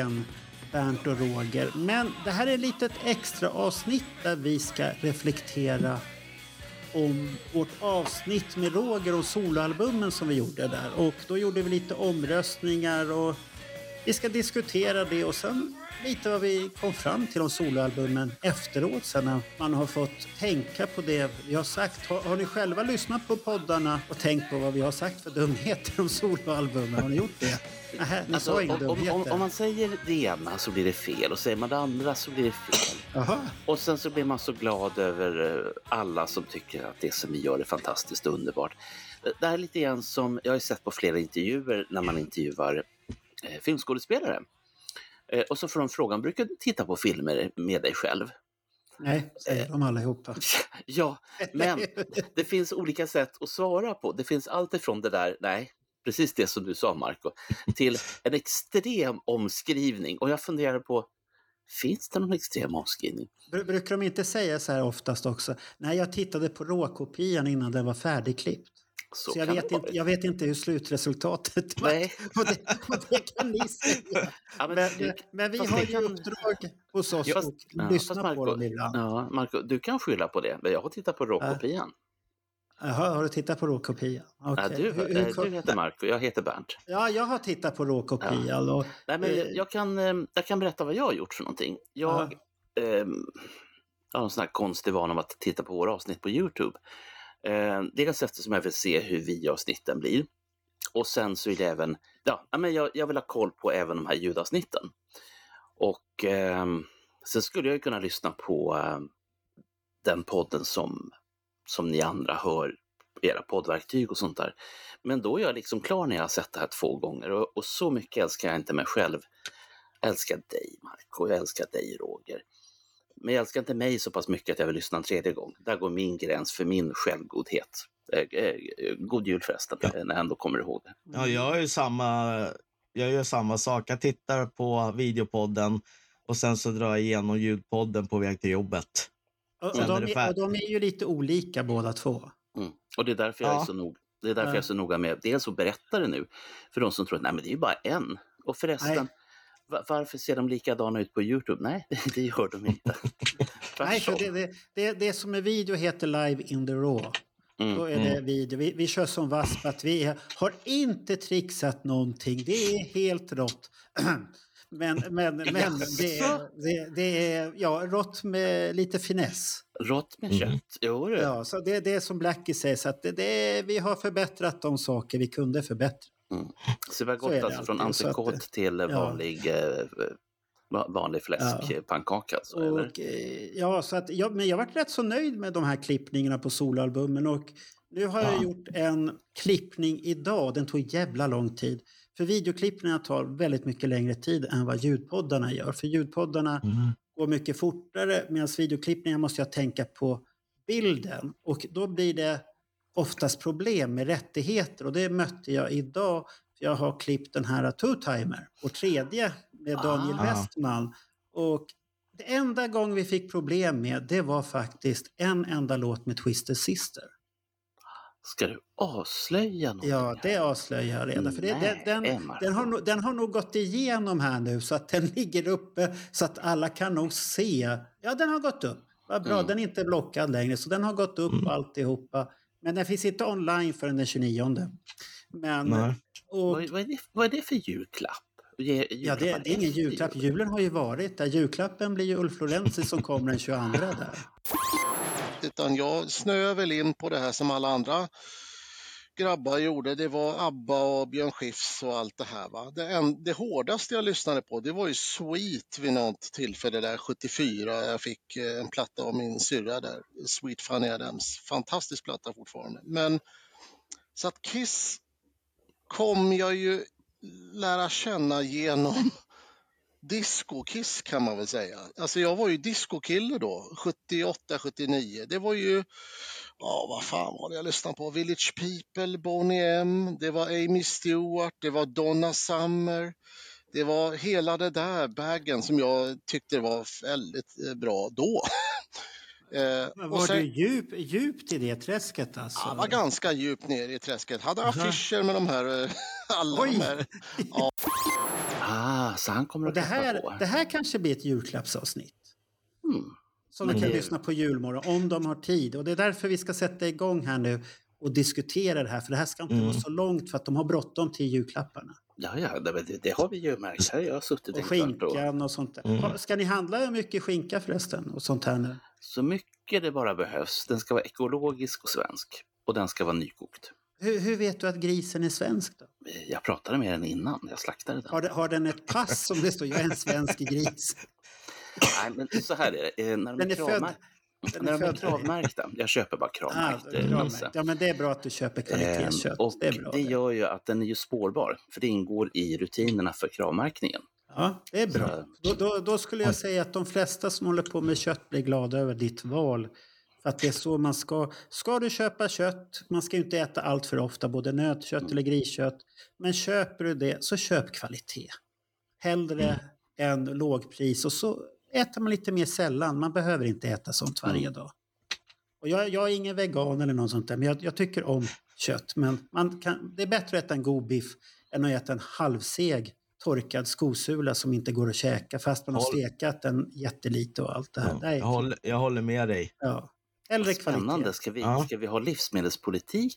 Igen, Bernt och Roger. Men det här är ett litet extra avsnitt där vi ska reflektera om vårt avsnitt med Roger och soloalbumen som vi gjorde där. Och då gjorde vi lite omröstningar och vi ska diskutera det och sen lite vad vi kom fram till om soloalbumen efteråt sen när man har fått tänka på det vi har sagt. Har, har ni själva lyssnat på poddarna och tänkt på vad vi har sagt för dumheter om soloalbumen? Har ni gjort det? Nähä, ni Alltså, sa inga om, om, om, man säger det ena så blir det fel och säger man det andra så blir det fel. Jaha. Och sen så blir man så glad över eh, alla som tycker att det som vi gör är fantastiskt underbart. Det- Det här är lite grann som jag har sett på flera intervjuer när man intervjuar eh, filmskådespelare. Eh, och så får de frågan, brukar du titta på filmer med dig själv? Nej, säger de allihopa. Ja, men det finns olika sätt att svara på. Det finns allt ifrån det där, nej, precis det som du sa Marco, till en extrem omskrivning. Och jag funderar på, finns det någon extrem omskrivning? Bru- Brukar de inte säga så här oftast också? Nej, jag tittade på råkopian innan den var färdigklippt. Så, Så jag vet, inte, jag vet inte hur slutresultatet var. Nej. Och det, och det kan ni säga. Ja, men Men, du- men vi har ju kan- uppdrag hos oss Ja, fast- och ja, lyssna fast på Marco- dem ibland. Ja, Marco, du kan skylla på det, men jag har tittat på råkopian. Jaha, har du tittat på råkopian? Ja, Okej. du, Hur- hur eh, du heter Marco, jag heter Bernt. Ja, jag har tittat på råkopian. Och, Nej, men eh, jag, jag, kan, eh, jag kan berätta vad jag har gjort för någonting. Jag ehm, har en sån här konstig vana om att titta på våra avsnitt på Youtube. Eh, dels eftersom jag vill se hur vi-avsnitten blir. Och sen så är det även, ja, men jag, jag vill ha koll på även de här ljudavsnitten. Och eh, sen skulle jag ju kunna lyssna på eh, den podden som, som ni andra hör, era poddverktyg och sånt där. Men då är jag liksom klar när jag har sett det här två gånger och, och så mycket älskar jag inte mig själv. Jag älskar dig Marco, jag älskar dig Roger. Men jag älskar inte mig så pass mycket att jag vill lyssna en tredje gång. Där går min gräns för min självgodhet. Eh, eh, God jul förresten, Ja. eh, när jag ändå kommer ihåg det. Ja, jag är ju samma, jag gör samma sak. Jag tittar på videopodden och sen så drar jag igenom ljudpodden på väg till jobbet. och, och, är de, är, och de är ju lite olika båda två. Mm. Och det är därför jag är Ja. så noga. Det är därför Ja. jag är så noga med dels att berätta det nu för de som tror att nej, men det är ju bara en. Och förresten, Nej. Va- varför ser de likadana ut på Youtube? Nej, det gör de inte. Nej, för det, det, det, det som är video heter Live in the Raw. Mm, Då är det video. Vi, vi kör som VASP att vi har inte trixat någonting. Det är helt rått. Men, men, men det, är- det, det är ja, rått med lite finess. Rått med Mm. kött. Jo, du. Ja, så det är det som Blackie säger. Så att det, det är, vi har förbättrat de saker vi kunde förbättra. Så vi har gått alltså från det- till ja. vanlig, eh, vanlig fläskpannkaka. alltså, eller? Och, eh, ja, så att, ja, men jag varit rätt så nöjd med de här klippningarna på soloalbumen. Och nu har jag Ja. gjort en klippning idag. Den tog jävla lång tid. För videoklippningarna tar väldigt mycket längre tid än vad ljudpoddarna gör. För ljudpoddarna Mm. går mycket fortare medan videoklippningar måste jag tänka på bilden. Och då blir det oftast problem med rättigheter och det mötte jag idag. För jag har klippt den här Two-Timer på tredje med Daniel Ah. Westman. Och det enda gång vi fick problem med det var faktiskt en enda låt med Twisted Sister. Ska du avslöja något? Ja, det avslöjar jag redan. För det, Nej, den, den, den, har, nog- den har nog gått igenom här nu så att den ligger uppe så att alla kan nog se. Ja, den har gått upp. Vad bra, Mm. den är inte blockad längre så den har gått upp Mm. alltihopa. Men den finns inte online förrän den 29. Men, och, Vad, vad, är det, vad är det för julklapp? Ge, ja, det, det är ingen julklapp. jul. Julen har ju varit där. Julklappen blir ju Ulf Lorenzi som kommer den 22 där. Utan jag snöar väl in på det här som alla andra grabbar gjorde, det var ABBA och Björn Skifs och allt det här. Va? Det, en, det hårdaste jag lyssnade på, det var ju Sweet vid något tillfälle där 74. Jag fick eh, en platta av min syrra där, Sweet Fanny Adams. Fantastisk platta fortfarande. Men så att Kiss kom jag ju lära känna genom disco-Kiss kan man väl säga. Alltså jag var ju disco-kille då, 78, 79. Det var ju, ja vad fan var det jag lyssnade på? Village People, Boney M, det var Amy Stewart, det var Donna Summer. Det var hela det där bagen som jag tyckte var väldigt eh, bra då. Eh, var sen, du djup, djupt i det träsket alltså? Jag var ganska djupt ner i träsket. Hade affischer med de här, eh, alla Oj. de här. Ja. Så han kommer att det här, på. Det här kanske blir ett julklappsavsnitt. Mm. Som du kan det... lyssna på julmorgon om de har tid. Och det är därför vi ska sätta igång här nu och diskutera det här. För det här ska inte mm. vara så långt för att de har bråttom till julklapparna. Ja, ja det, det har vi ju märkt. Här jag har suttit och skinkan och sånt där. Mm. Ska ni handla mycket skinka förresten? Och sånt här nu? Så mycket det bara behövs. Den ska vara ekologisk och svensk. Och den ska vara nykokt. Hur, hur, vet du att grisen är svensk då? Jag pratade med den innan jag slaktade den. Har, har den ett pass som det står jag är en svensk gris? Nej, men så här är det. Eh, när de den är, kravmär... född. när de är kravmärkta. Jag köper bara kravmärkt ah, Ja, men det är bra att du köper kvalitetskött. och det, är bra, det gör ju att den är ju spårbar, för det ingår i rutinerna för kravmärkningen. Ja, det är bra. Då, då, då, skulle jag säga att de flesta som håller på med kött blir glada över ditt val. Att det är så man ska. Ska du köpa kött, man ska inte äta allt för ofta, både nötkött mm. eller griskött. Men köper du det, så köp kvalitet. Hellre mm. än lågpris. Och så äter man lite mer sällan. Man behöver inte äta sånt varje mm. dag. Och jag, jag, är ingen vegan eller något sånt där, men jag, jag tycker om kött. Men kan, det är bättre att äta en god biff än att äta en halvseg torkad skosula som inte går att käka fast man har stekat den jättelite och allt det här. Ja, jag, håller, jag håller med dig. Ja. Eller Spännande. Ska vi, ja. ska vi ha livsmedelspolitik?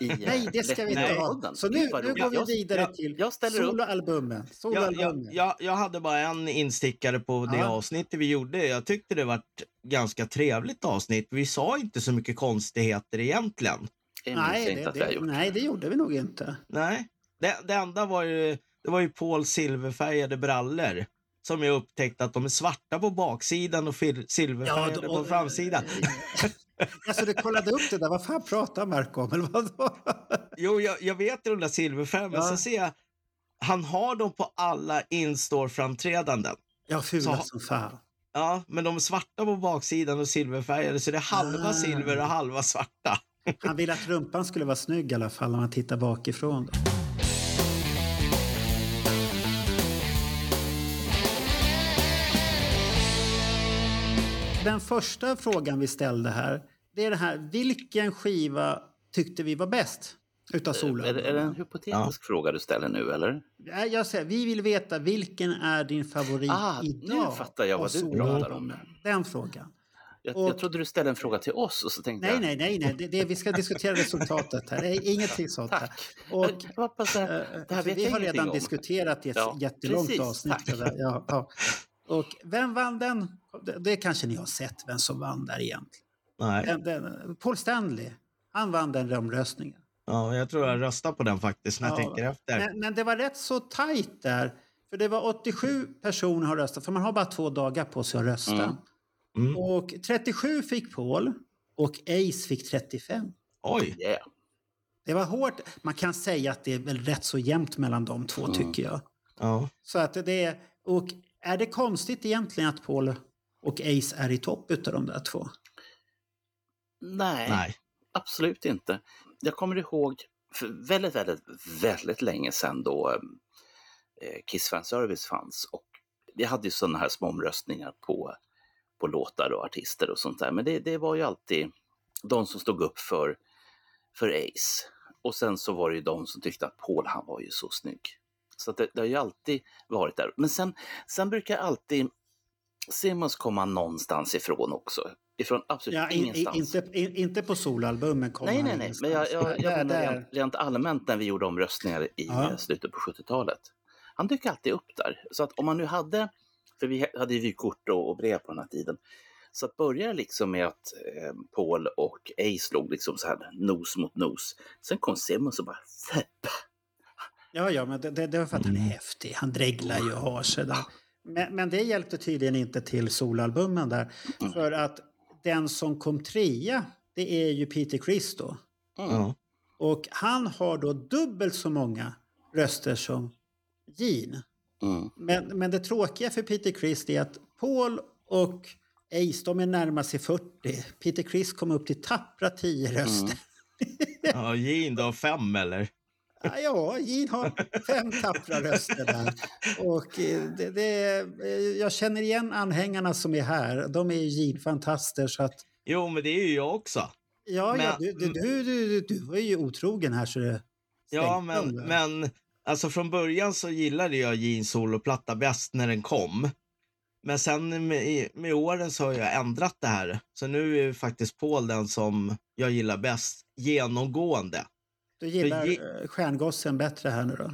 I, eh, Nej, det ska vi inte ha. Så nu, nu går vi vidare jag, till jag soloalbumen. Jag, jag, jag, hade bara en instickare på det ja. avsnittet vi gjorde. Jag tyckte det var ett ganska trevligt avsnitt. Vi sa inte så mycket konstigheter egentligen. Nej det, det, nej, det gjorde vi nog inte. Nej, det, det enda var ju, det var ju Paul silverfärgade brallor som jag upptäckte att de är svarta på baksidan och silverfärgade ja, på framsidan. alltså du kollade upp det där, vad fan pratar Marco om? Eller vadå? jo, jag, jag vet de där silverfärgerna, ja. men så ser jag han har dem på alla in-store-framträdanden. Ja, fula som fan. Ja, men de är svarta på baksidan och silverfärgade så det är halva ah. silver och halva svarta. han vill att rumpan skulle vara snygg i alla fall om man tittar bakifrån. Då. Den första frågan vi ställde här, det är det här, vilken skiva tyckte vi var bäst utav Sola? Är, är det en hypotetisk ja. fråga du ställer nu eller? Jag säger, vi vill veta vilken är din favorit ah, idag? Nu fattar jag vad du pratar om. Den frågan. Jag, och, jag trodde du ställde en fråga till oss och så tänkte nej, jag... Nej, nej, nej. Det, det, vi ska diskutera resultatet här. Det är ingenting sånt här. Och, jag hoppas det, det här vet vi har redan om. diskuterat i ett ja, jättelångt precis, avsnitt. Ja, ja. Och vem vann den? Det, det kanske ni har sett, vem som vann där egentligen. Nej. Den, den, Paul Stanley, han vann den omröstningen. Ja, jag tror jag röstar på den faktiskt när jag tänker efter. Men, men, det var rätt så tajt där. För det var 87 personer har röstat, för man har bara två dagar på sig att rösta. Mm. Mm. Och 37 fick Paul och Ace fick 35. Oj! Yeah. Det var hårt. Man kan säga att det är väl rätt så jämnt mellan de två, mm. tycker jag. Ja. Så att det är... Och är det konstigt egentligen att Paul och Ace är i topp utav de där två? Nej, Nej, absolut inte. Jag kommer ihåg för väldigt, väldigt, väldigt länge sedan då eh, Kiss Fan Service fanns och vi hade ju sådana här små omröstningar på, på låtar och artister och sånt där. Men det, det var ju alltid de som stod upp för, för Ace. Och sen så var det ju de som tyckte att Paul, han var ju så snygg. Så det, det, har ju alltid varit där. Men sen, sen brukar alltid Simmons komma någonstans ifrån också. Ifrån absolut ja, ingenstans. Inte, in, inte på solalbumen kommer Nej, nej, nej. Men jag, jag, jag menar rent, rent, allmänt när vi gjorde omröstningar i ja. slutet på 70-talet. Han dyker alltid upp där. Så att om man nu hade, för vi hade ju vykort och, och brev på den här tiden. Så att börja liksom med att eh, Paul och Ace låg liksom så här nos mot nos. Sen kom Simmons och bara Fepp. Ja, ja, men det, det, det var för att han är häftig. Han dreglar ju och har sig där. Men, men det hjälpte tydligen inte till solalbumen där. För att den som kom trea, det är ju Peter Criss då. Ja. Och han har då dubbelt så många röster som Gene. Mm. Men, men det tråkiga för Peter Criss är att Paul och Ace, de är närmast sig 40. Peter Criss kom upp till tappra 10 röster. Ja, Gene då, fem eller? Ja, Ja, Gene har fem tappra röster där. Och eh, det, det, eh, jag känner igen anhängarna som är här. De är ju Gene-fantaster. Så att, Jo, men det är ju jag också. ja, ja, Men- du, du, du, du, du var ju otrogen här så det Ja, men, men alltså från början så gillade jag Jeans soloplatta bäst när den kom. Men sen med, med åren så har jag ändrat det här. Så nu är faktiskt Paul den som jag gillar bäst genomgående. Du gillar Ge- eh, Stjärngossen bättre här nu då?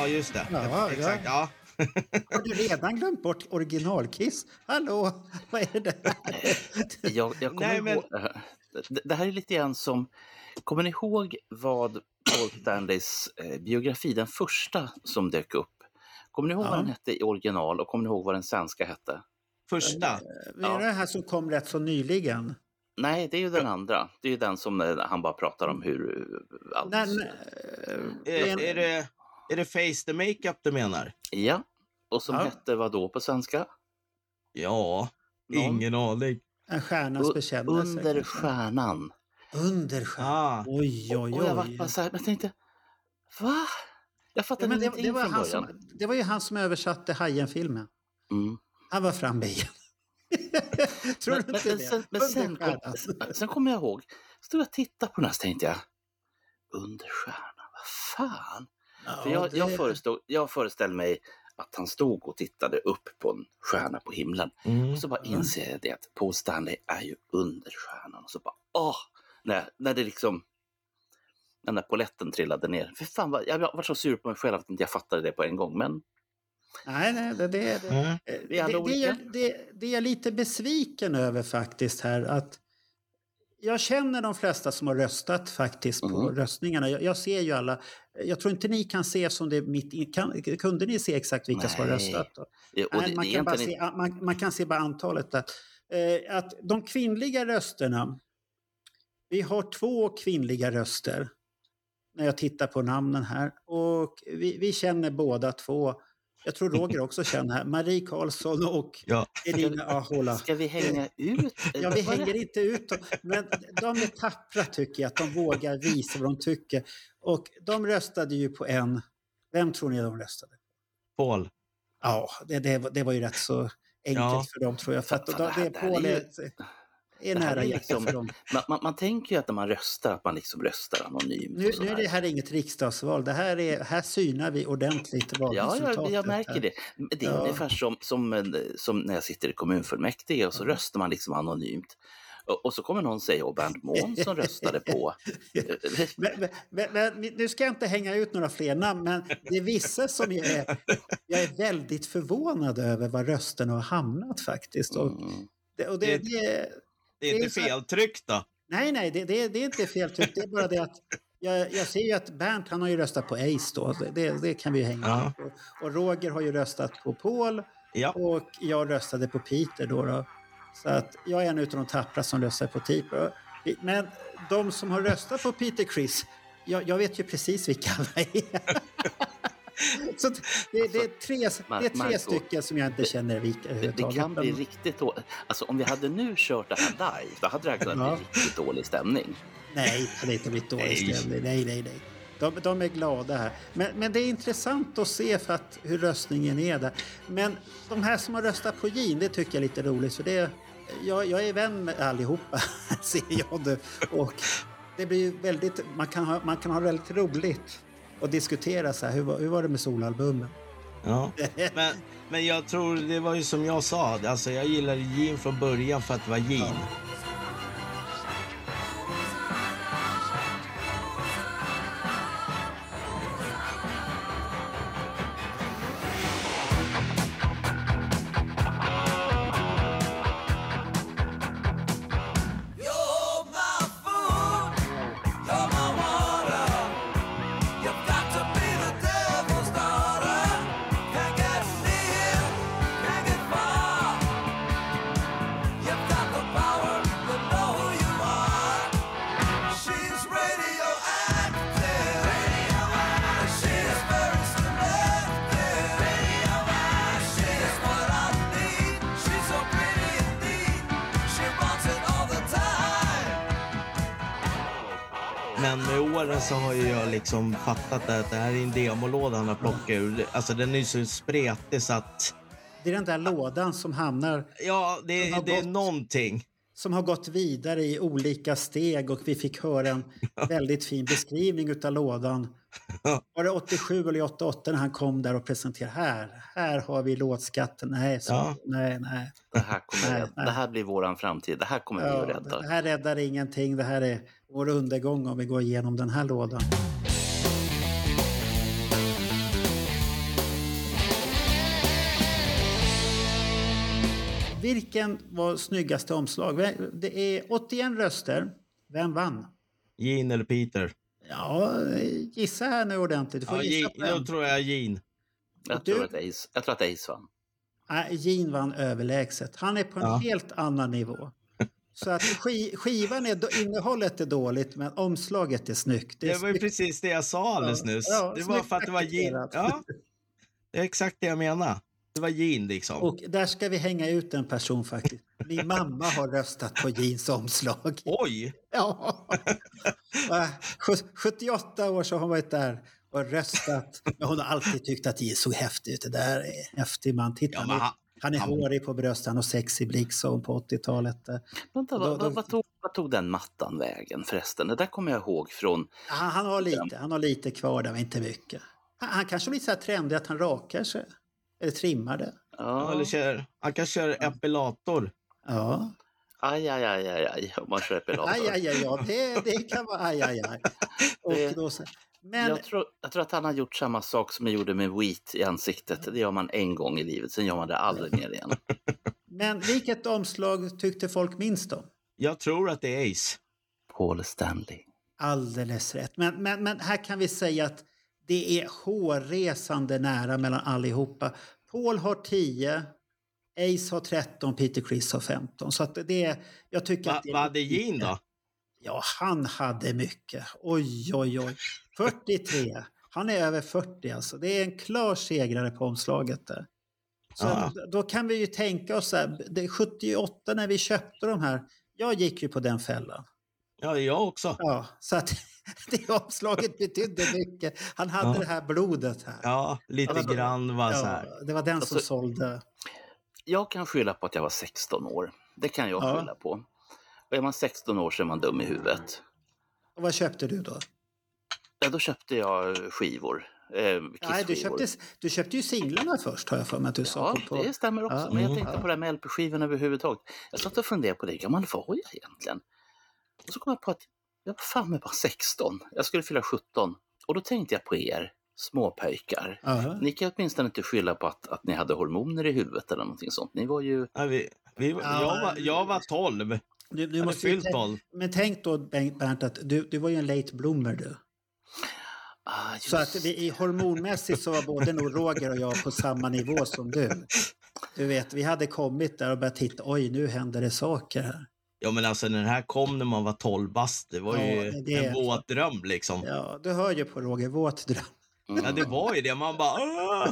Ja, just det. Ja, Exakt. Ja. Har du redan glömt bort originalkiss? Hallå, vad är det där? Jag, jag kommer Nej, men- ihåg, det, här är lite grann som, kommer ni ihåg vad Paul Stanleys eh, biografi, den första som dök upp, kommer ni ihåg Ja. vad den hette i original och kommer ni ihåg vad den svenska hette? Första. Det är det här som kom rätt så nyligen. Nej, det är ju den andra. Det är ju den som eh, han bara pratar om hur eh, allt... Nej, nej, Är, är, det, är det Face the Makeup du menar? Ja, och som Ja. hette vad då på svenska? Ja, Någon? ingen aning. En stjärnas bekännelse. Under kanske. stjärnan. Under stjärnan. Ah, Oj, oj, Och jag var oj. bara så här, jag tänkte, va? Jag Ja, fattade men det, ingenting det, var från han början. som, det var ju han som översatte Hajen-filmen. Mm. Han var framme igen. Tror Men, du men, inte men, det? sen, men sen, kom, sen kommer jag ihåg, stod jag och tittade på den här så tänkte jag, under stjärnan, vad fan? För jag, jag, det- förestod, jag föreställde mig att han stod och tittade upp på en stjärna på himlen. mm. Och så bara inser jag det att Paul Stanley är ju under stjärnan. Och så bara, åh! När, när det liksom, den där poletten trillade ner. För fan, vad, jag var så sur på mig själv att inte jag fattade det på en gång. Men Nej, nej, det, det, Mm. Alla det, det, är, det, det är jag lite besviken över faktiskt här. Att jag känner de flesta som har röstat faktiskt på Mm. röstningarna. Jag, jag ser ju alla. Jag tror inte ni kan se som det är mitt... Kan, kunde ni se exakt vilka som har Nej. röstat? Då? det, och Nej, man, kan bara se, man, man kan se bara antalet. Där. Eh, att de kvinnliga rösterna... Vi har två kvinnliga röster när jag tittar på namnen här. Och vi, vi känner båda två. Jag tror Roger också känner här. Marie Karlsson och Ja. Elina Ahola. Ska vi hänga ut? Ja, vi hänger inte ut dem. Men de är tappra tycker jag, att de vågar visa vad de tycker. Och de röstade ju på en... Vem tror ni de röstade? Paul. Ja, det, det, var- det var ju rätt så enkelt Ja. för dem tror jag. För att det det, Paul är ju- är, nära är liksom- för dem. Man, man, man tänker ju att när man röstar, att man liksom röstar anonymt. Nu, nu är det här inget riksdagsval. Det här, är, här synar vi ordentligt Ja, valresultatet. jag, jag märker här. det. Det är Ja. ungefär som, som, eh, som när jag sitter i kommunfullmäktige och så Mm. röstar man liksom anonymt. Och, och så kommer någon säga att Bernt Mån som röstade på... Men, men, men, men, nu ska jag inte hänga ut några fler namn, men det är vissa som jag är, jag är väldigt förvånad över var rösterna har hamnat faktiskt. Och Mm. det, och det, Det- det, Det är inte feltryckt då? nej, nej, det, det, det är inte fel tryck. Det är bara det att jag, jag ser ju att Bernt han har ju röstat på Ace då. Det, det, det kan vi ju hänga Ja. med på. Och Roger har ju röstat på Paul Ja. och jag röstade på Peter då. då. Så att jag är en av de tappra som röstar på Peter. Men de som har röstat på Peter Chris, jag, jag vet ju precis vilka alla är. Så det, det, är tre, det är tre Marco, stycken som jag inte känner vilka Det, kan bli riktigt dåligt. Alltså om vi hade nu kört det här live, då hade det kunnat Ja. bli riktigt dålig stämning. Nej, det hade inte blivit dålig Nej. stämning. Nej, nej, nej. De, de är glada här. Men, men det är intressant att se för att, hur röstningen är där. Men de här som har röstat på Jean, det tycker jag är lite roligt. För det, jag, jag är vän med allihopa, ser jag nu. Och det blir väldigt, man kan ha, man kan ha väldigt roligt och diskutera så här, hur, hur var det med solalbumen? Ja. Men, men jag tror, det var ju som jag sa, alltså jag gillade Jean från början för att det var Jean. You're så har ju jag liksom fattat att det här är en demolåda han har plockat ur. Alltså den är ju så spretig så att, Det är den där lådan som hamnar ja det, det är gått. någonting. som har gått vidare i olika steg och vi fick höra en väldigt fin beskrivning utav lådan. Var det 87 eller 88 när han kom där och presenterade här, här har vi låtskatten. Nej, så, Ja. nej, nej. Det här, kommer Nej, det här blir våran framtid. Det här kommer vi Ja, att rädda. det här räddar ingenting. Det här är vår undergång om vi går igenom den här lådan. Vilken var snyggaste omslag? Det är 81 röster. Vem vann? Jean eller Peter? Ja, gissa här nu ordentligt. Du får Ja, gissa Jean, på en. då tror jag Jean. Jag, du? tror att Ace, jag tror att Ace vann. Nej, Gene vann överlägset. Han är på en Ja. helt annan nivå. Så att ski, skivan är, innehållet är dåligt men omslaget är snyggt. Det är var ju snyggt. precis det jag sa alldeles Ja, nyss. ja, det var för att det var Jean. Ja, det är exakt det jag menar. Det var Jean liksom. Och där ska vi hänga ut en person faktiskt. Min mamma har röstat på Jeans omslag. Oj! Ja. Va? Sju- 78 år så har hon varit där och röstat. Men hon har alltid tyckt att Jean såg häftig ut. Det där är häftig man. Titta, Ja, han, är, han- hårig på bröstet, han har sexig blick sa hon på 80-talet. Vänta, Då- vad, då- vad, tog, vad tog den mattan vägen förresten? Det där kommer jag ihåg från... Han, han, har lite, han har lite kvar där, men inte mycket. Han, han kanske blir så här trendig att han rakar sig. Eller trimmar det. Ja, Eller kör, han kan köra epilator. Ja. aj, aj, aj, aj, aj, om man kör epilator. Aj, aj, aj, ja, det, det kan vara aj, aj, aj. Och Det- då men Jag, tror, jag tror att han har gjort samma sak som jag gjorde med wheat i ansiktet. Det gör man en gång i livet, sen gör man det aldrig mer igen. Men vilket omslag tyckte folk minst om? Jag tror att det är Ace. Paul Stanley. Alldeles rätt. Men, men, men här kan vi säga att det är hårresande nära mellan allihopa. Paul har 10, Ace har 13, Peter Chris har 15. Så det är, jag tycker Va, att vad hade Jean då? Ja, han hade mycket. Oj, oj, oj. 43. Han är över 40 alltså. Det är en klar segrare på omslaget där. Så då kan vi ju tänka oss så här, det är 78 när vi köpte de här. Jag gick ju på den fällan. Ja, jag också. Ja, så att det omslaget betydde mycket. Han hade Ja. det här blodet här. Ja, lite Alltså, grann var så här. Ja, det var den som Alltså- sålde. Jag kan skylla på att jag var 16 år. Det kan jag Ja. skylla på. Och är man 16 år så är man dum i huvudet. Och vad köpte du då? Ja, då köpte jag skivor. Eh, Nej, du köpte, du köpte ju singlarna först har jag för mig att du sa. Ja, på, på. det stämmer också. Ja, Men jag mm. tänkte på det här med LP-skivorna överhuvudtaget. Jag satt och funderade på det, hur gammal var jag egentligen? Och så kom jag på att jag var fan med bara 16. Jag skulle fylla 17. Och då tänkte jag på er, småpöjkar. Ja. Ni kan åtminstone inte skylla på att, att ni hade hormoner i huvudet eller någonting sånt. Ni var ju... Ja, vi, vi, jag, var, jag var 12. Du, du måste ju fyllt tän- 12. men tänk då Bengt, Bernt att du, du var ju en late bloomer du. Ah, just... Så att vi, i hormonmässigt så var både nog Roger och jag på samma nivå som du. Du vet, vi hade kommit där och börjat titta, oj nu händer det saker här. Ja men alltså när den här kom när man var 12 bast, det var Ja, ju det är en våt dröm liksom. Ja. Ja, du hör ju på Roger, våt dröm. Mm. det var ju det, man bara "Åh!"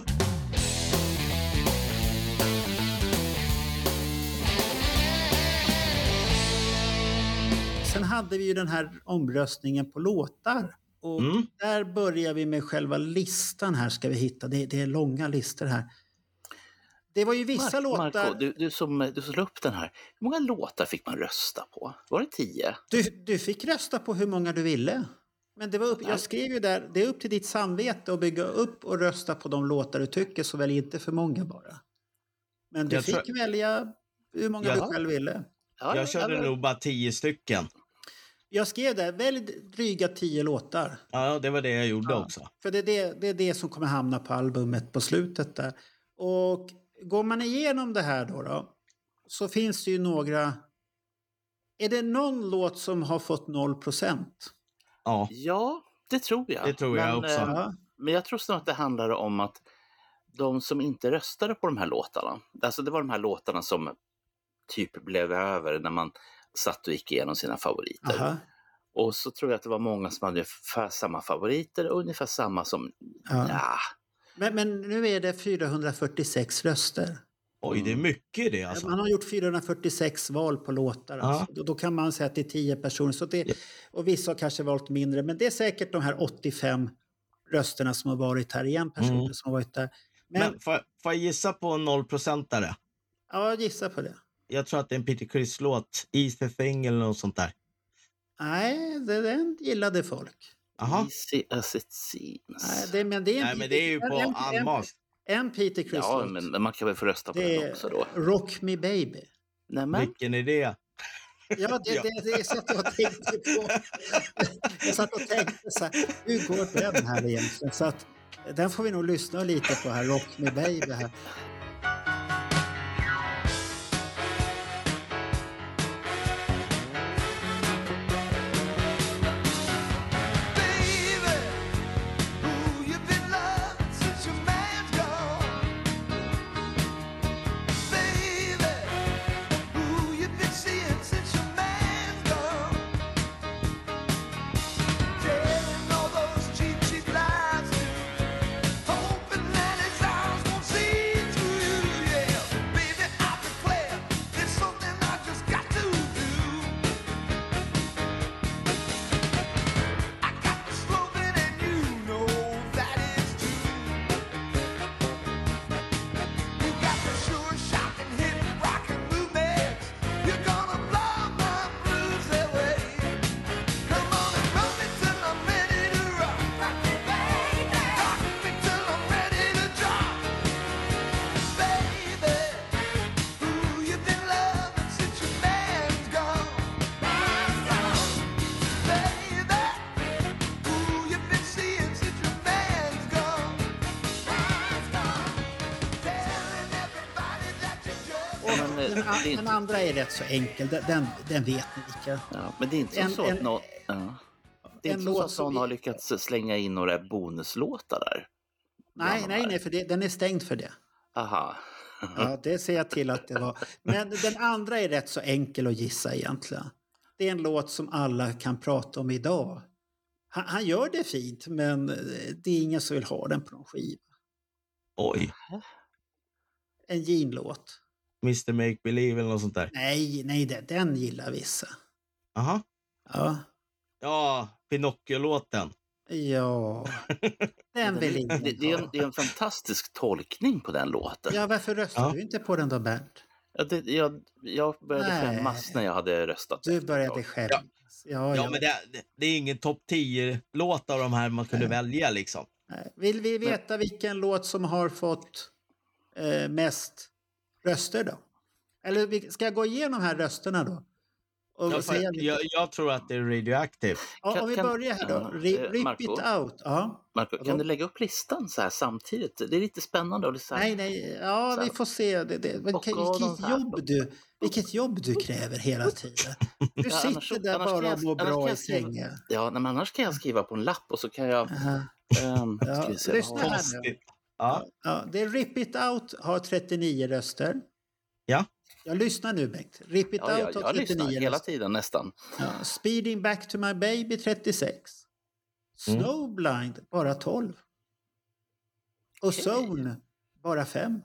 Sen hade vi ju den här omröstningen på låtar. Och Mm. där börjar vi med själva listan här ska vi hitta. Det, det är långa listor här. Det var ju vissa Mark- låtar. Marco, du, du, som, du som upp den här. Hur många låtar fick man rösta på? Var det tio? Du, du fick rösta på hur många du ville. Men det var upp, jag skrev ju där, det är upp till ditt samvete att bygga upp och rösta på de låtar du tycker, så välj inte för många bara. Men du Jag fick tror- välja hur många Ja. du själv ville. Ja, Jag körde nog bara 10 stycken. Jag skrev där, välj dryga tio låtar. Ja, det var det jag gjorde Ja. också. För det är det, det är det som kommer hamna på albumet på slutet där. Och går man igenom det här då, då så finns det ju några... Är det någon låt som har fått 0 procent? Ja, Ja, det tror jag. Det tror jag men, också. eh. Men jag tror snarare att det handlar om att de som inte röstade på de här låtarna, alltså det var de här låtarna som typ blev över när man satt och gick igenom sina favoriter. Aha. Och så tror jag att det var många som hade ungefär samma favoriter och ungefär samma som, Ja. ja, Men, men nu är det 446 röster. oj det är mycket det alltså. Man har gjort 446 val på låtar. Alltså. Då, då kan man säga att det är 10 personer. Så det, och vissa har kanske valt mindre. Men det är säkert de här 85 rösterna som har varit här. Igen personer Mm. som har varit där. Men, Men får, får jag gissa på en 0-procentare? ja, gissa på det. Jag tror att det är en Peter Criss-låt, Easy Thing eller något sånt där. Nej, den gillade folk. Jaha. easy as it seems. Nej, det, men det är Nej men det är ju på Unmasked. en Peter Criss ja, men man kan väl få rösta på Det den också då. Rock Me Baby. Nej, men, Vilken är det? Ja, det, Ja. det, det satt jag och tänkte på. Jag satt och tänkte så här, hur går den här egentligen? Så att, den får vi nog lyssna lite på här, Rock Me Baby. Här. Det är den inte- andra är rätt så enkel, den, den, vet ni vilka. ja, men det är inte En- så en- att någon, ja. Det är en inte så låt att som någon vi- har lyckats slänga in några bonuslåtar där. Nej, nej, nej, för det, den är stängd för det. Aha. Ja, det ser jag till att det var. Men den andra är rätt så enkel att gissa egentligen. Det är en låt som alla kan prata om idag. Han, han gör det fint, men eh, det är ingen som vill ha den på någon skiva. Oj. En Gene-låt. Mr Make Believe eller något sånt där. Nej, nej, det- den gillar vissa. Jaha. Ja, Ja, Pinocchio-låten. ja. Den vill ingen det, det, är en, det är en fantastisk tolkning på den låten. Ja, varför röstar Ja. du inte på den då, Bernt? Ja, det, jag, jag började Nej. skämmas när jag hade röstat. Du började skämmas. Ja, ja. Ja, men det, det, är ingen topp 10-låt av de här man kunde välja liksom. Nej. Vill vi veta vilken låt som har fått eh, mest röster då? Eller ska jag gå igenom här rösterna då? Och Jag, säga lite? jag, jag tror att det är Radioactive. ja, om vi kan- börjar här då. ja, eh, Rip Marco? it out. Ja. Marco, kan du lägga upp listan så här samtidigt? Det är lite spännande. Och det är så här, Nej, nej. Ja, Så vi får se. Det, det, vilket, vilket, jobb du, vilket jobb du kräver hela tiden. Du Ja, sitter annars- där annars kan bara och mår bra i sängen. Ja, men annars kan jag skriva på en lapp och så kan jag... Aha. ehm, Ja, ska vi se, lyssna här. Konstigt. Ja. Ja, det är Rip It Out har 39 röster. Ja. Jag lyssnar nu Bengt. Rip It Ja, Out har jag 39 lyssnar hela röster. tiden nästan. Ja, Speeding Back to My Baby 36. Mm. Snowblind bara 12. Och Okej. Zone bara 5.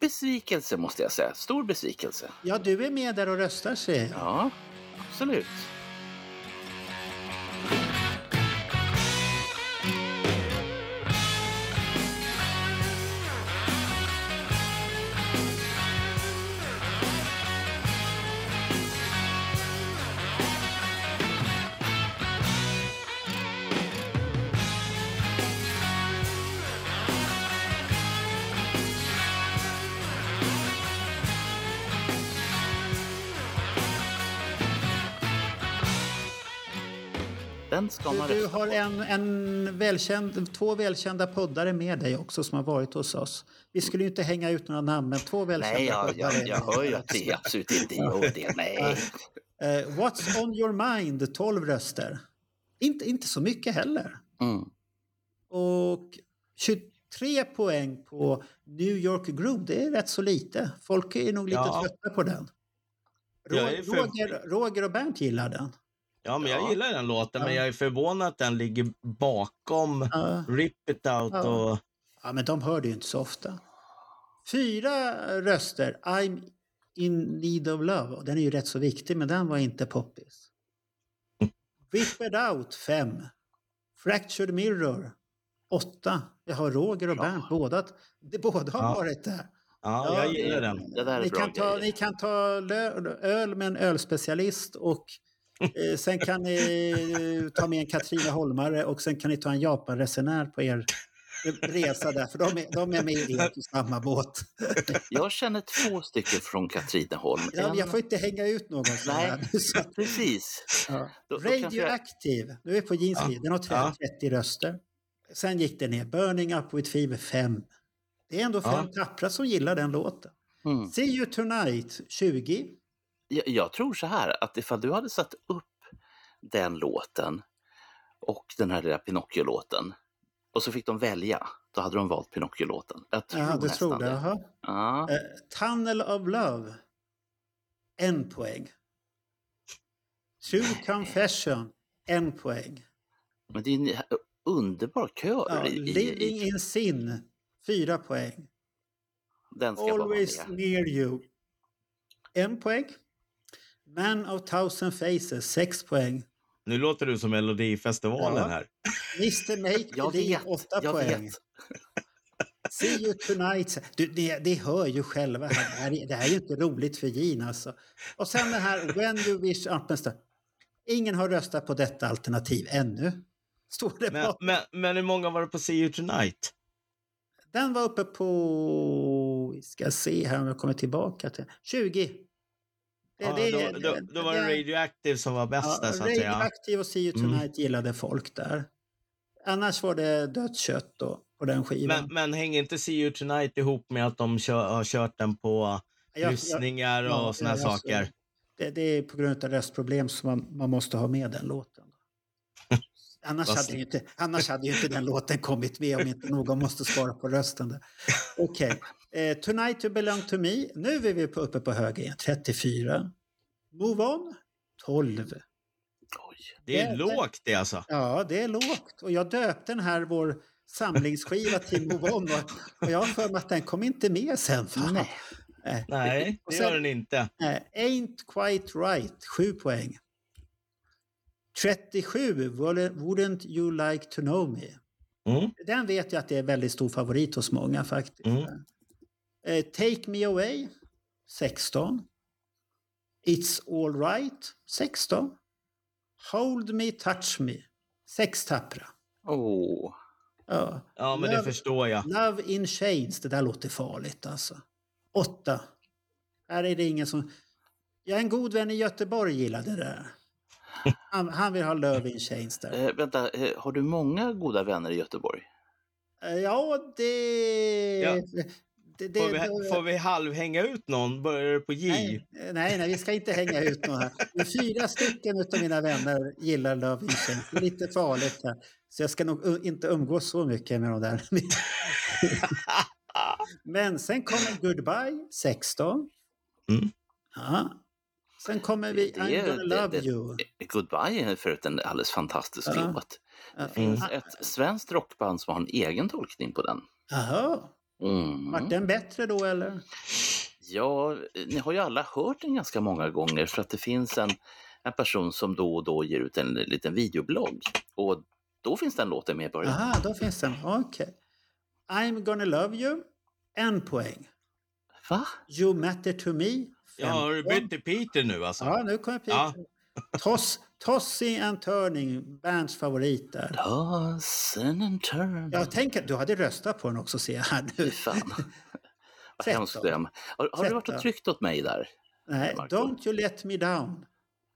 Besvikelse måste jag säga. Stor besvikelse. Ja, du är med där och röstar ser jag. Ja, absolut. Ska man Du, har en, en välkänd, två välkända poddare med dig också som har varit hos oss. Vi skulle ju inte hänga ut några namn, men två välkända Nej, jag, poddare. jag, jag hör ju att det är absolut inte jag det. Nej. Eh, What's on your mind? 12 röster. Inte, inte så mycket heller. Mm. Och 23 poäng på New York Groove, det är rätt så lite. Folk är nog lite Ja. trötta på den. Roger, Roger och Bernt gillar den. Ja, men jag Ja. gillar den låten, men Ja. jag är förvånad att den ligger bakom Ja. Rip It Out Ja. och... Ja, men de hör det ju inte så ofta. Fyra röster, I'm in need of love. Och Den är ju rätt så viktig, men den var inte poppis. Rip it out, fem. Fractured mirror, åtta. Jag har Roger och. Bernt, båda, de båda har Ja. varit där. Ja, Ja, jag gillar den. Det där är Ni bra kan, ta, ni kan ta öl med en ölspecialist och sen kan ni eh, ta med en Katrina Holmare och sen kan ni ta en Japanresenär på er resa där, för de är, de är med på samma båt. Jag känner två stycken från Katrineholm. Ja, En- jag får inte hänga ut någon. Nej. här. Så, Precis. ja. Då- då kanske jag- nu är vi på Jeans Ja. den har 30, Ja. 30 röster. Sen gick det ner, Burning Up With Fever 5. Det är ändå fem Ja. tappra som gillar den låten. Mm. See You Tonight 20. Jag, jag tror så här att ifall du hade satt upp den låten och den här lilla Pinocchio-låten och så fick de välja, då hade de valt Pinocchio-låten. Jag tror Ja, du nästan tror det? det. Ja. Eh, Tunnel of Love. En poäng. True Confession. En poäng. Men det är en underbar kör Ja, i, i, Living i, in Sin. Fyra poäng. Always near you. En poäng. Man of thousand faces. Sex poäng. Nu låter du som Melodifestivalen Ja. här. Mr Make Jag Believe. vet, Åtta jag poäng. vet. See you tonight. Du, det, det hör ju själva. här. Det här, är- det här är ju inte roligt för Gin alltså. Och sen det här When you wish up. Ingen har röstat på detta alternativ ännu. Står det Men, på. men, men hur många var det på See You Tonight? Den var uppe på... Vi ska se här om jag kommer tillbaka till... 20. Det- Ja, det- då, då, då var det Radioactive som var bäst där, Ja, så att säga. Radioactive och See You Mm. Tonight gillade folk där. Annars var det dött kött då, på den skivan. Men, men hänger inte See You Tonight ihop med att de kör, har kört den på Jag- lyssningar och ja, här jag- saker? Det, det är på grund av röstproblem som man, man måste ha med den låten. Annars hade, ju inte, annars hade ju inte den låten kommit med om inte någon måste svara på rösten. där. Okej. Eh, Tonight You Belong To Me. Nu är vi på, uppe på höger igen. 34. Move On. 12. Oj. Det är det- lågt det alltså. Ja, det är lågt. Och jag döpte den här, vår samlingsskiva till Move On. Och, och jag har för mig att den kom inte med sen. Fan. Nej. Eh, Nej, det sen- gör den inte. Eh, Ain't quite right, 7 poäng. 37, Wouldn't- Wouldn't you like to know me? Mm. Den vet jag att det är väldigt stor favorit hos många faktiskt. Mm. Eh, Take me away, 16. It's all right, 16. Hold me, touch me, 6 tappra. Åh. Ja. Ja, men det Love- förstår jag. Love in Chains, det där låter farligt alltså. Åtta. Här är det ingen som... Jag är en god vän i Göteborg gillade det där. Han, han vill ha Love in Chains där. Eh, vänta, eh, har du många goda vänner i Göteborg? Eh, Ja, det... Ja. Det, det Får vi, får vi halvhänga ut någon? Börjar det på J? nej, nej, nej, vi ska inte hänga ut några här. Men fyra stycken av mina vänner gillar Love in Chains. Det är lite farligt här. Så jag ska nog inte umgås så mycket med de där. Men sen kommer Goodbye, 16. Mm. Ja. Sen kommer vi Det I'm gonna det- love det- you. Goodbye är förut en alldeles fantastisk Ja. låt. Det finns ett svenskt rockband som har en egen tolkning på den. Jaha, Mm. vart den bättre då eller? Ja, ni har ju alla hört den ganska många gånger för att det finns en, en person som då och då ger ut en liten videoblogg. Och då finns den låten med i början. Aha, då finns den. Okej. I'm gonna love you, en poäng. Va? You matter to me, fem Ja, har du bytt till Peter nu alltså? Ja, nu kommer Peter. Ja. Toss, tossing and turning, Berns favorit där. Tossen and turn. Jag tänker att du hade röstat på den också ser jag här nu. fan. Vad hemskt det. Har, har du varit och tryckt åt mig där? Nej, Marco. Don't you let me down,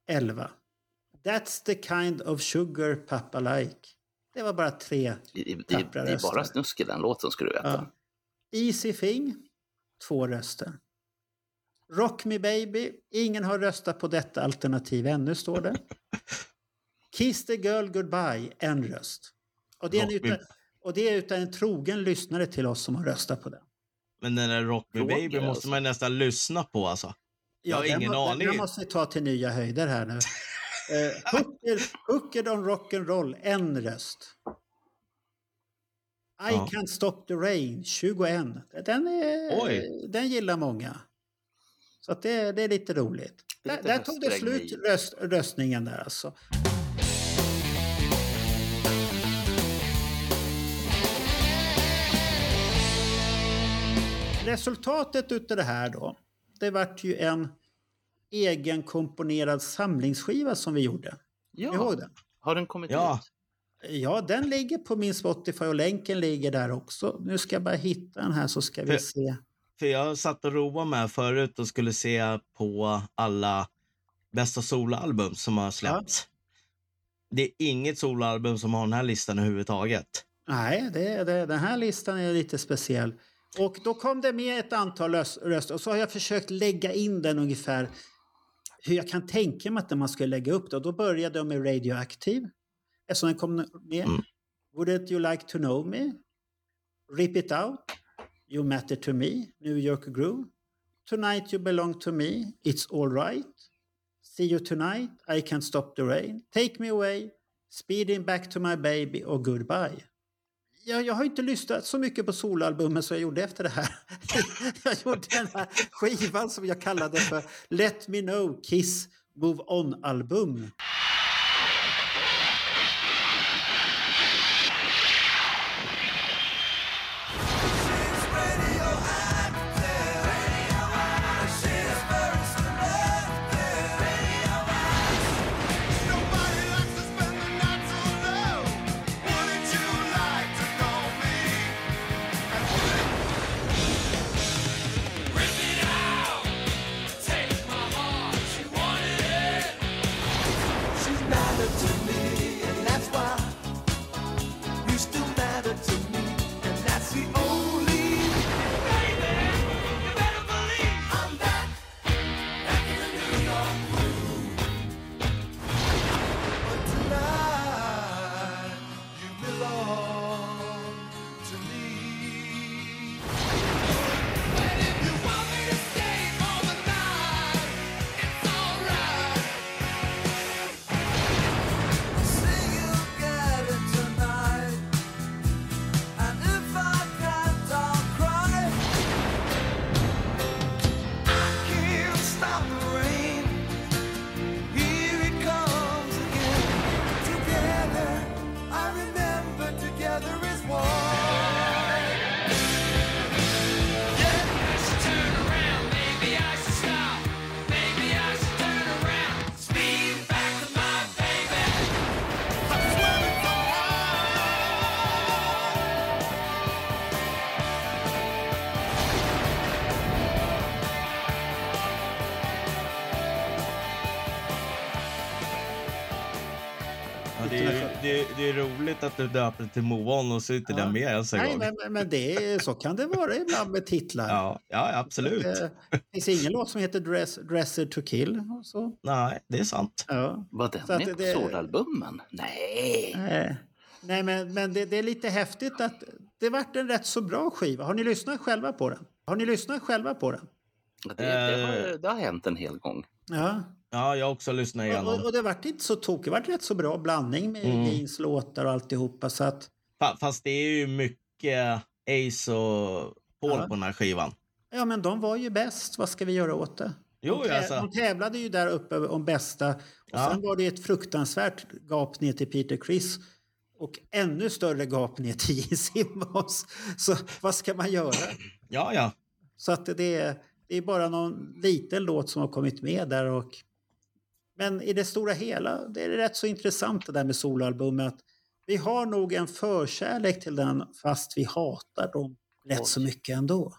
11. That's the kind of sugar pappa like. Det var bara tre. Det, det, det, Tappra är bara röster. snusk i den låten ska du veta. Ja. Easy thing, två röster. Rock me baby, ingen har röstat på detta alternativ ännu står det. Kiss the girl goodbye, en röst. Och det är, utan, och det är utan en trogen lyssnare till oss som har röstat på den. Men den där Rock Me Roger, Baby måste alltså. man nästan lyssna på alltså. Jag har den ingen må- aning. Den måste vi ta till nya höjder här nu. eh, Hooker, Hooker on rock'n'roll, en röst. I Ja. can't stop the rain, 21. Den, är, Oj. den gillar många. Så att det, det är lite roligt. Lite Där, där tog det slut röst, röstningen där alltså. Resultatet utav det här då, det vart ju en egenkomponerad samlingsskiva som vi gjorde. Ihåg Ja, den? har den kommit Ja. ut? Ja, den ligger på min Spotify och länken ligger där också. Nu ska jag bara hitta den här så ska vi För- se. Jag satt och roade mig förut och skulle se på alla bästa soloalbum som har släppts. Det är inget soloalbum som har den här listan överhuvudtaget. Nej, det, det, den här listan är lite speciell. Och då kom det med ett antal röst- röster och så har jag försökt lägga in den ungefär hur jag kan tänka mig att man skulle lägga upp det. Och då började jag med Radioactive, eftersom den kom med. Mm. Wouldn't you like to know me? Rip it out. You matter to me. New York Groove. Tonight you belong to me. It's alright. See you tonight. I can't stop the rain. Take me away. Speeding back to my baby och goodbye. Jag, jag har inte lyssnat så mycket på solalbumen som jag gjorde efter det här. jag gjorde den här skivan som jag kallade för Let Me Know Kiss Move On-album. Det roligt att du döper det till Move On och så inte Ja. med ens en Nej, gång. men, men- det är, så kan det vara ibland med titlar. Ja, ja, absolut. Det finns ingen låt som heter Dress, Dresser to kill. och Så. Nej, det är sant. Ja. Var den Så med på det-? Nej. Eh, Nej, men, men det, det är lite häftigt att det vart en rätt så bra skiva. Har ni lyssnat själva på den? Har ni lyssnat själva på den? Det, det, har, Eh. det har hänt en hel gång. Ja. Ja, jag har också lyssnat Och, och, igenom. och det vart inte så tokigt. Det vart rätt så bra blandning med Mm. Jeans låtar och alltihopa. Så att, Fa- Fast det är ju mycket Ace och Paul Ja. på den här skivan. ja, men de var ju bäst. Vad ska vi göra åt det? Jo, de, alltså. de tävlade ju där uppe om bästa. Och Ja. Sen var det ett fruktansvärt gap ner till Peter Criss. Och ännu större gap ner till Gene Simmons. Så vad ska man göra? Ja, ja. Så att det är, det är bara någon liten låt som har kommit med där. Och, men i det stora hela, det är rätt så intressant det där med soloalbumet. Vi har nog en förkärlek till den fast vi hatar dem rätt så mycket ändå.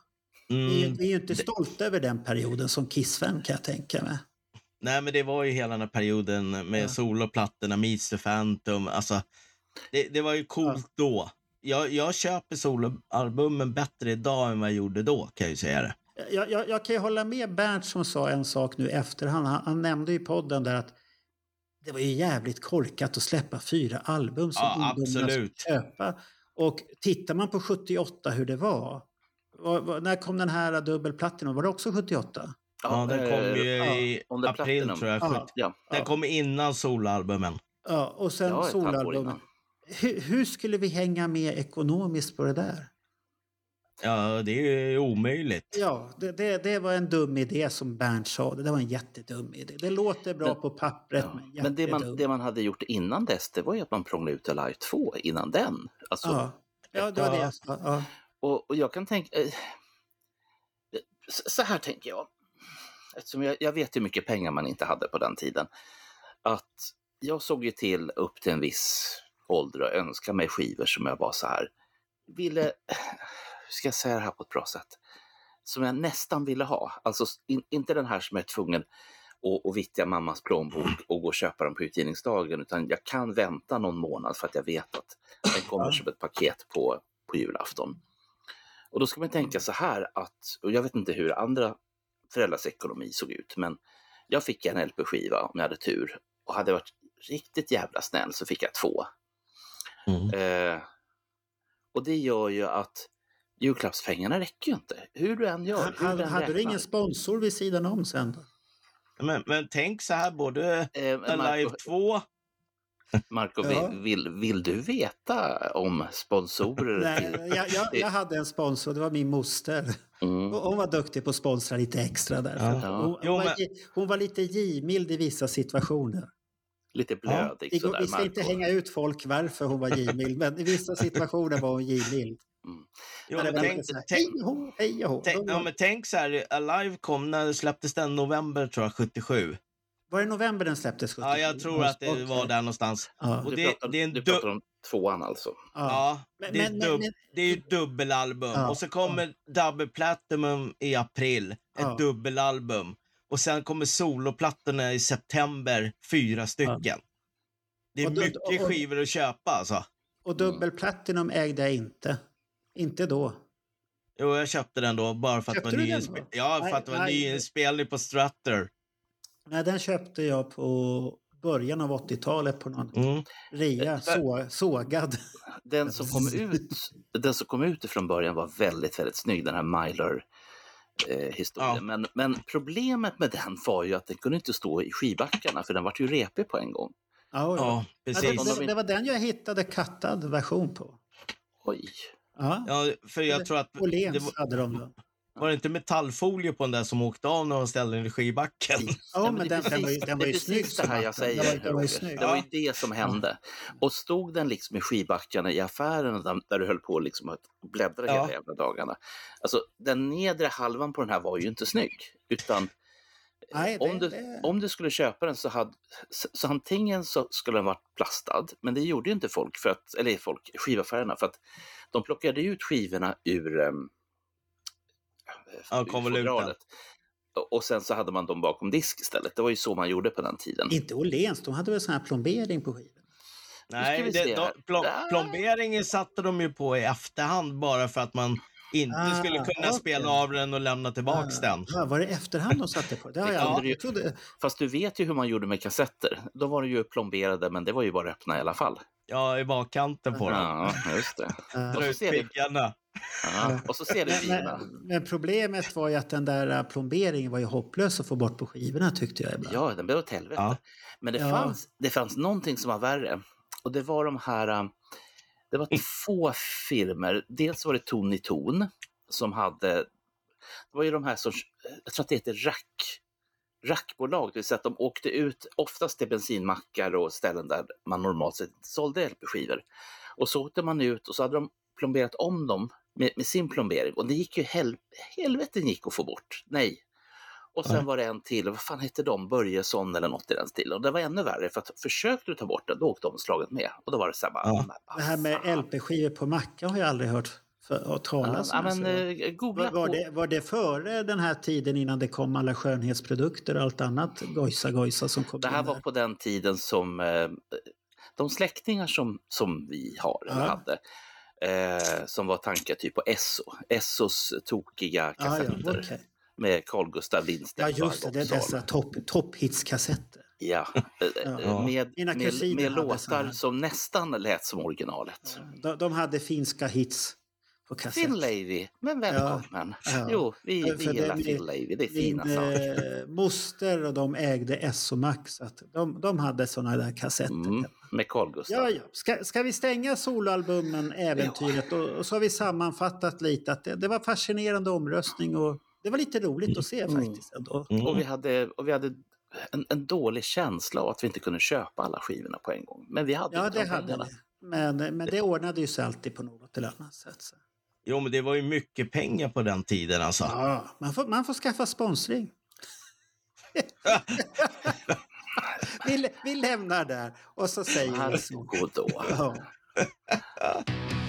Mm. vi är ju inte stolta över den perioden som Kiss-fan kan jag tänka mig. Nej, men det var ju hela den här perioden med Ja. soloplattorna, the Phantom. Alltså, det, det var ju coolt då. Jag, jag köper soloalbumen bättre idag än vad jag gjorde då, kan jag ju säga det. Jag, jag, jag kan ju hålla med Bernt som sa en sak nu efterhand. Han, han nämnde ju i podden där att det var ju jävligt korkat att släppa fyra album som Ja, ungdomarna skulle köpa. Och tittar man på 78 hur det var. var, var när kom den här dubbelplattan? Var det också 78? Ja, den kom ju ja, i är april, Platinum. tror jag. Ja. 70. Ja, Den kom innan soloalbumen. Ja, och sen ja solalbumen. Hur, hur skulle vi hänga med ekonomiskt på det där? Ja, det är ju omöjligt. Ja, det, det, det var en dum idé som Bernt sa. Det var en jättedum idé. Det låter bra Men- på pappret, Ja. men Men det man, det man hade gjort innan dess, det var ju att man prånglade ut Alive 2 innan den. Alltså, Ja, ja det var det Ja. jag sa. Ja. och, och jag kan tänka... Eh, så här tänker jag. Eftersom jag, jag vet hur mycket pengar man inte hade på den tiden. Att jag såg ju till upp till en viss ålder och önskade mig skivor som jag var så här, ville, ska jag säga det här på ett bra sätt? Som jag nästan ville ha. Alltså in, inte den här som jag är tvungen att, att vittja mammas plånbok och gå och köpa den på utgivningsdagen, utan jag kan vänta någon månad för att jag vet att den kommer som ett paket på, på julafton. Och då ska man tänka så här att, och jag vet inte hur andra föräldrars ekonomi såg ut, men jag fick en LP-skiva om jag hade tur och hade jag varit riktigt jävla snäll så fick jag två. Mm. Eh, och det gör ju att julklappspengarna räcker ju inte. Hur du än gör. Hur Hade, hade du räknar. ingen sponsor vid sidan om sen? Då? Men, men tänk så här, både Eh, Alive Marco, 2... Marco Ja. vill, vill, du veta om sponsorer? Nej, jag, jag, jag hade en sponsor, det var min moster. Mm. Hon var duktig på att sponsra lite extra där. Ja. Hon, hon, Jo, var, men- gi- hon var lite givmild i vissa situationer. Lite blödig Vi, går- sådär, vi ska inte Marco. hänga ut folk varför hon var givmild, men i vissa situationer var hon givmild. Jo, Men tänk, så här, tänk, hej hej ja, men tänk så Alive kom, när släpptes den? November tror jag, 77. Var det november den släpptes? Ja, jag tror att det var där någonstans. Ja. Och Du, det, pratar, det är en du du, pratar om tvåan alltså? Ja. Ja, Men- det är, men- dub, men- det är ju dubbelalbum. Ja, Och så kommer Double Platinum i april, ett Ja. dubbelalbum. Och sen kommer soloplattorna i september, fyra stycken. Det är Och mycket och- och- skivor att köpa alltså. Och dubbelplatinum ägde jag inte. Inte då. Jo, jag köpte den då bara för att Köpte var du den nyinspel- då? Ja, för Nej, att det var nyinspelning på Strutter. Nej, den köpte jag på början av 80-talet på någon Mm. rea, så, sågad. Den som kom ut, den som kom ut från början var väldigt, väldigt snygg, den här Myler eh, historien. Ja. Men, men problemet med den var ju att den kunde inte stå i skivbackarna för den var ju repig på en gång. Ja, ja. Ja, Ja, precis. det, det, det var den jag hittade kattad version på. Oj. Ja. Ja, för jag tror att... Åhléns var, hade de då. var det inte metallfolie på den där som åkte av när de ställde den i skivbacken? Ja, men den, den var ju, den det var ju snygg det här jag säger. Den var, den var snygg. Det var ju det som hände. Och stod den liksom i skivbackarna i affären där, där du höll på liksom att bläddra Ja. hela jävla dagarna. Alltså den nedre halvan på den här var ju inte snygg. Utan Nej, det- om, du, det- om du skulle köpa den så hade så, så antingen så skulle den varit plastad, men det gjorde ju inte folk, för att, eller folk, skivaffärerna, för att de plockade ut skivorna ur, um, Ja, fodralet. Och- sen så hade man dem bakom disk istället. Det var ju så man gjorde på den tiden. Inte Åhléns, de hade väl sån här plombering på skivan? Nej, det, de, plom, Ah. plomberingen satte de ju på i efterhand bara för att man inte Ah, skulle kunna okej. spela av den och lämna tillbaks den. Ja, var det efterhand de satte på? Det har Det jag ju- trodde... Fast du vet ju hur man gjorde med kassetter. Då var det ju plomberade, men det var ju bara öppna i alla fall. Ja, i bakkanten på den. Ja, just det. Dra ut piggarna. ja, och så ser du Men, skivorna. men, men problemet var ju att den där äh, plomberingen var ju hopplös att få bort på skivorna tyckte jag ibland. Ja, den blev åt helvete. Ja. Men det, Ja. fanns, det fanns någonting som var värre. Och det var de här... Det var två firmer. Dels var det Ton i Ton som hade... Det var ju de här som... Jag tror att det heter Rack. Rackbolag, det vill säga att de åkte ut oftast till bensinmackar och ställen där man normalt sett sålde LP-skivor. Och så åkte man ut och så hade de plomberat om dem med, med sin plombering och det gick ju hel, helveten gick att få bort. Nej. Och sen var det en till, vad fan hette de, Börjesson eller något i den stilen. Och det var ännu värre för att försökte du ta bort den, då åkte omslaget med. Och då var det så här bara, Ja. vad Det här med. LP-skivor på macka har jag aldrig hört för, talas ja, om. men, så- eh, googla var, var, på. det, var det före den här tiden innan det kom alla skönhetsprodukter och allt annat gojsa gojsa som kom Det här var där? på den tiden som eh, de släktingar som, som vi har, Ja. hade, eh, som var tankar typ på Esso. Essos tokiga kassetter ja, okej. Med Carl Gustaf ja, Lindstedt. just det. Det är dessa topp, topphitskassetter. Ja, eh, Ja. med, med, med låtar som nästan lät som originalet. De, de hade finska hits på kassett. Fin Lady, men välkommen. Ja. Jo, vi, Ja, vi det gillar Lady, det är Min fina saker. eh, moster och de ägde SO-Max. så att De, de hade såna där kassetter. Mm, med Carl Gustaf. Ja, ja. Ska, ska vi stänga soloalbumen Äventyret? Och, och så har vi sammanfattat lite att det, det var fascinerande omröstning och det var lite roligt att se Mm. faktiskt. Ändå. Mm. Och vi hade, och vi hade en, en dålig känsla av att vi inte kunde köpa alla skivorna på en gång. Men vi hade Ja, inte det de hade vi. Men, men det ordnade ju sig alltid på något eller annat sätt. Så. Jo, men det var ju mycket pengar på den tiden alltså. Ja, man, får, man får skaffa sponsring. vi, vi lämnar där och så säger vi så. Varsågod då. Ja.